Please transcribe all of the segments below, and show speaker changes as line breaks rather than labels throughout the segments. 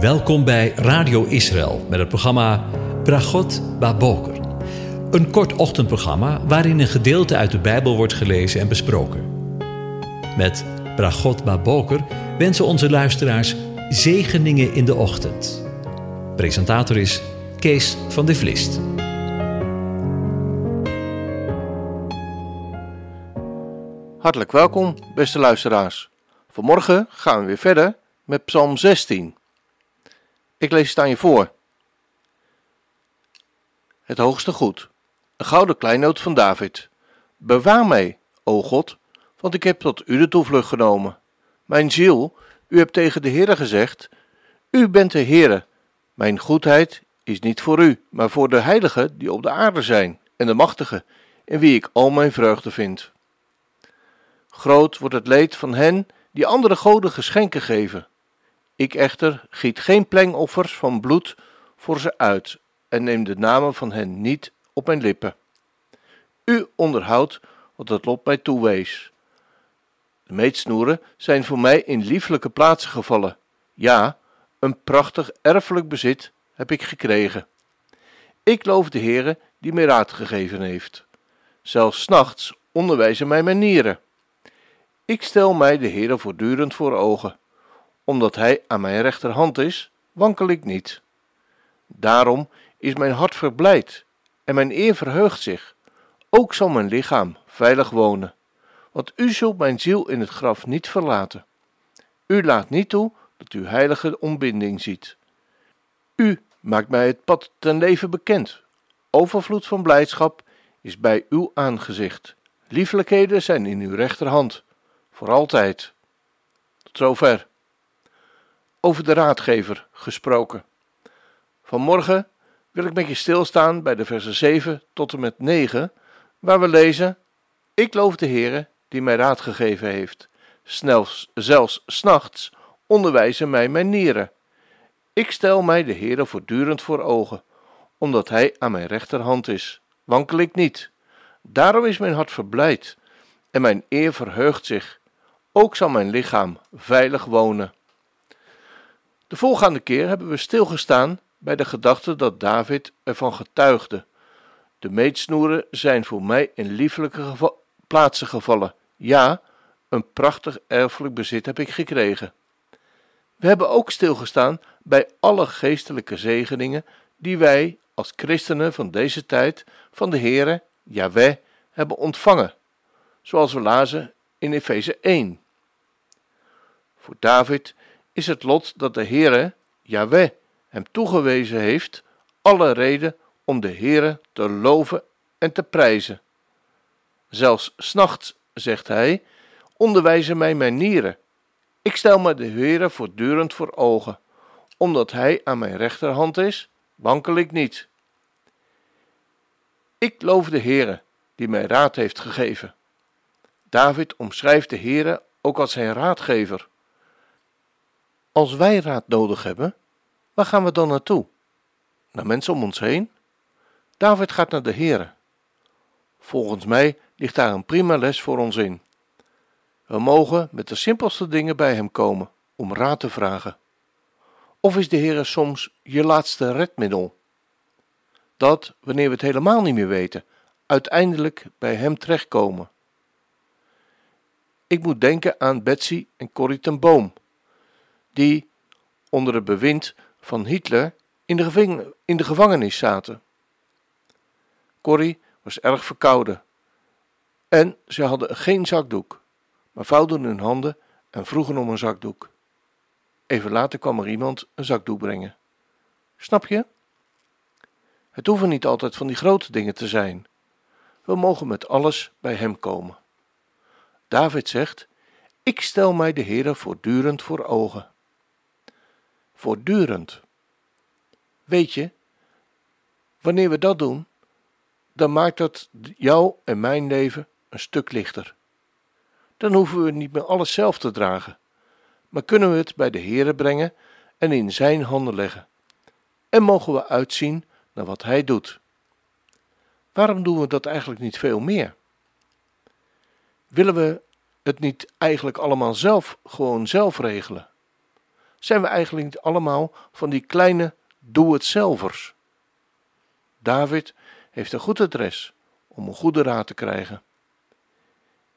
Welkom bij Radio Israël met het programma Bragot Baboker. Een kort ochtendprogramma waarin een gedeelte uit de Bijbel wordt gelezen en besproken. Met Bragot Baboker wensen onze luisteraars zegeningen in de ochtend. Presentator is Kees van de Vlist.
Hartelijk welkom, beste luisteraars. Vanmorgen gaan we weer verder met Psalm 16. Ik lees het aan je voor. Het hoogste goed. Een gouden kleinoot van David. Bewaar mij, o God, want ik heb tot u de toevlucht genomen. Mijn ziel, u hebt tegen de Heere gezegd: U bent de Heere. Mijn goedheid is niet voor u, maar voor de heiligen die op de aarde zijn, en de machtigen, in wie ik al mijn vreugde vind. Groot wordt het leed van hen die andere goden geschenken geven. Ik echter giet geen plengoffers van bloed voor ze uit en neem de namen van hen niet op mijn lippen. U onderhoudt wat het lot mij toewees. De meetsnoeren zijn voor mij in lieflijke plaatsen gevallen. Ja, een prachtig erfelijk bezit heb ik gekregen. Ik loof de Heere die mij raad gegeven heeft. Zelfs nachts onderwijzen mij mijn nieren. Ik stel mij de Heere voortdurend voor ogen. Omdat hij aan mijn rechterhand is, wankel ik niet. Daarom is mijn hart verblijd en mijn eer verheugt zich. Ook zal mijn lichaam veilig wonen. Want u zult mijn ziel in het graf niet verlaten. U laat niet toe dat u heilige ontbinding ziet. U maakt mij het pad ten leven bekend. Overvloed van blijdschap is bij uw aangezicht. Liefelijkheden zijn in uw rechterhand, voor altijd. Tot zover. Over de raadgever gesproken. Vanmorgen wil ik met je stilstaan bij de versen 7 tot en met 9, waar we lezen: Ik loof de Heere die mij raad gegeven heeft. Snels, zelfs s'nachts onderwijzen mij mijn nieren. Ik stel mij de Heere voortdurend voor ogen, omdat hij aan mijn rechterhand is. Wankel ik niet. Daarom is mijn hart verblijd en mijn eer verheugt zich. Ook zal mijn lichaam veilig wonen. De volgende keer hebben we stilgestaan bij de gedachte dat David ervan getuigde. De meetsnoeren zijn voor mij in lieflijke plaatsen gevallen. Ja, een prachtig erfelijk bezit heb ik gekregen. We hebben ook stilgestaan bij alle geestelijke zegeningen die wij als christenen van deze tijd van de Heere, Yahweh, hebben ontvangen, zoals we lazen in Efeze 1. Voor David is het lot dat de Heere, Yahweh, hem toegewezen heeft, alle reden om de Heere te loven en te prijzen. Zelfs s'nachts, zegt hij, onderwijzen mij mijn nieren. Ik stel me de Heere voortdurend voor ogen. Omdat hij aan mijn rechterhand is, wankel ik niet. Ik loof de Heere, die mij raad heeft gegeven. David omschrijft de Heere ook als zijn raadgever. Als wij raad nodig hebben, waar gaan we dan naartoe? Naar mensen om ons heen? David gaat naar de Heere. Volgens mij ligt daar een prima les voor ons in. We mogen met de simpelste dingen bij Hem komen om raad te vragen. Of is de Heere soms je laatste redmiddel? Dat, wanneer we het helemaal niet meer weten, uiteindelijk bij Hem terechtkomen. Ik moet denken aan Betsy en Corrie ten Boom, die onder het bewind van Hitler in de, in de gevangenis zaten. Corrie was erg verkouden en ze hadden geen zakdoek, maar vouwden hun handen en vroegen om een zakdoek. Even later kwam er iemand een zakdoek brengen. Snap je? Het hoeven niet altijd van die grote dingen te zijn. We mogen met alles bij Hem komen. David zegt: Ik stel mij de Heere voortdurend voor ogen. Voortdurend. Weet je, wanneer we dat doen, dan maakt dat jouw en mijn leven een stuk lichter. Dan hoeven we niet meer alles zelf te dragen, maar kunnen we het bij de Heere brengen en in Zijn handen leggen. En mogen we uitzien naar wat Hij doet. Waarom doen we dat eigenlijk niet veel meer? Willen we het niet eigenlijk allemaal zelf, gewoon zelf regelen? Zijn we eigenlijk allemaal van die kleine doe-het-zelvers? David heeft een goed adres om een goede raad te krijgen.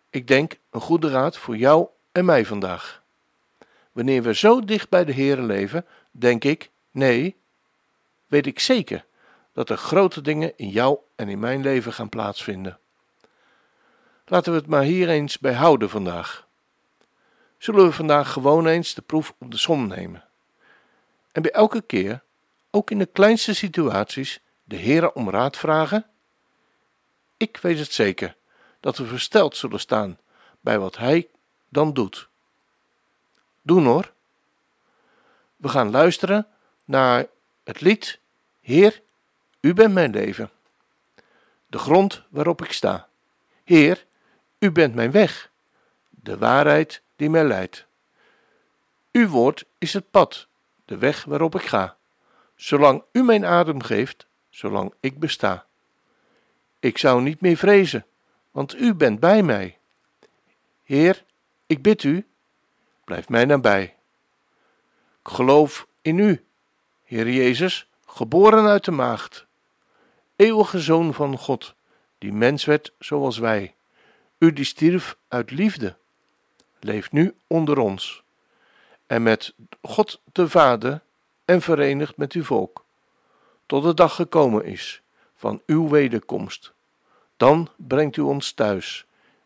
Ik denk een goede raad voor jou en mij vandaag. Wanneer we zo dicht bij de Heer leven, denk ik, nee, weet ik zeker dat er grote dingen in jou en in mijn leven gaan plaatsvinden. Laten we het maar hier eens bij houden vandaag. Zullen we vandaag gewoon eens de proef op de som nemen? En bij elke keer, ook in de kleinste situaties, de Heer om raad vragen? Ik weet het zeker dat we versteld zullen staan bij wat Hij dan doet. Doen hoor. We gaan luisteren naar het lied Heer, U bent mijn leven. De grond waarop ik sta. Heer, U bent mijn weg, de waarheid die mij leidt. Uw woord is het pad, de weg waarop ik ga. Zolang U mijn adem geeft, zolang ik besta. Ik zou niet meer vrezen, want U bent bij mij. Heer, ik bid U, blijf mij nabij. Ik geloof in U, Heer Jezus, geboren uit de maagd, eeuwige Zoon van God, die mens werd zoals wij. U die stierf uit liefde, leeft nu onder ons en met God de Vader en verenigd met uw volk, tot de dag gekomen is van uw wederkomst. Dan brengt u ons thuis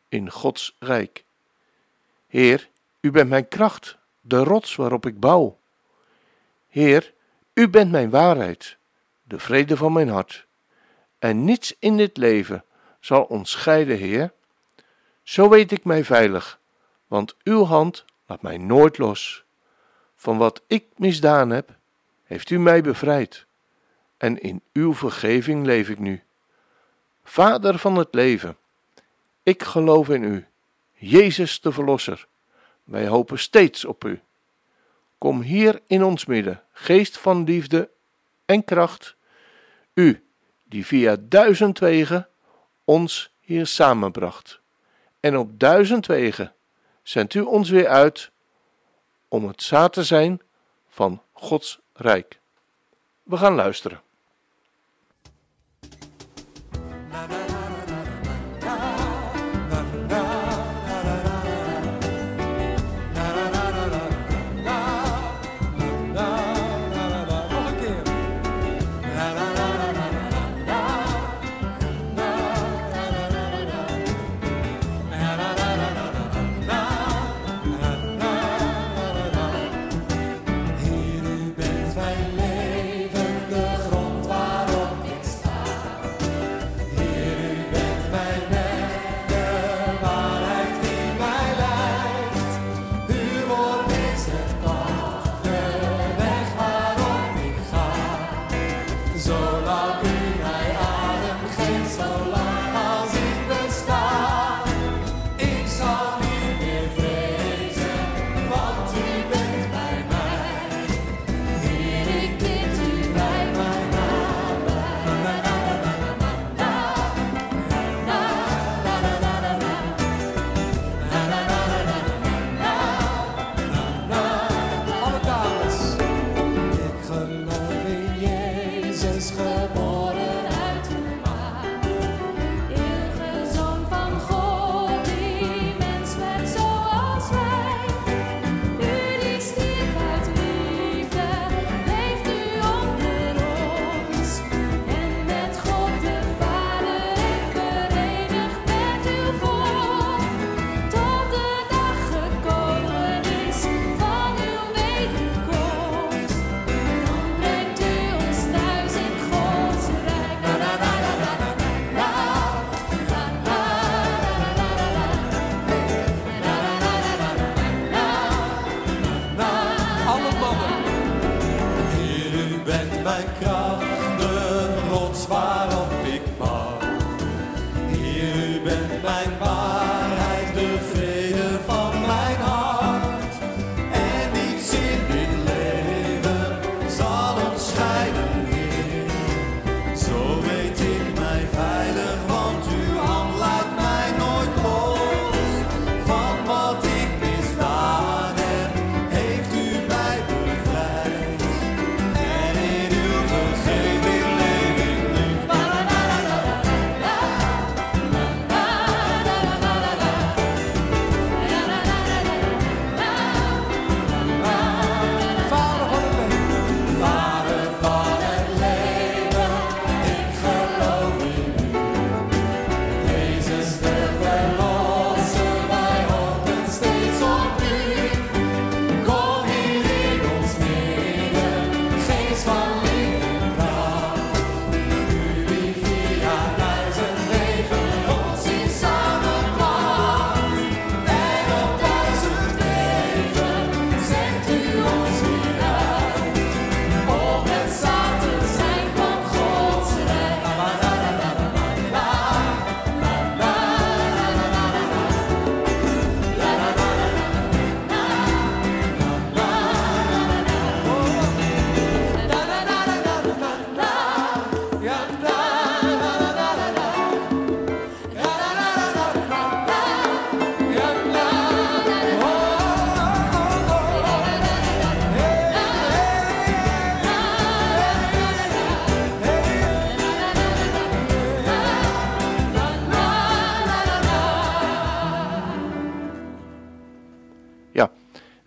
in Gods rijk. Heer, u bent mijn kracht, de rots waarop ik bouw. Heer, u bent mijn waarheid, de vrede van mijn hart. En niets in dit leven zal ons scheiden, Heer. Zo weet ik mij veilig, want uw hand laat mij nooit los. Van wat ik misdaan heb, heeft u mij bevrijd. En in uw vergeving leef ik nu. Vader van het leven, ik geloof in u, Jezus de Verlosser. Wij hopen steeds op u. Kom hier in ons midden, geest van liefde en kracht, u die via duizend wegen ons hier samenbracht. En op duizend wegen zendt u ons weer uit om het zaad te zijn van Gods rijk. We gaan luisteren.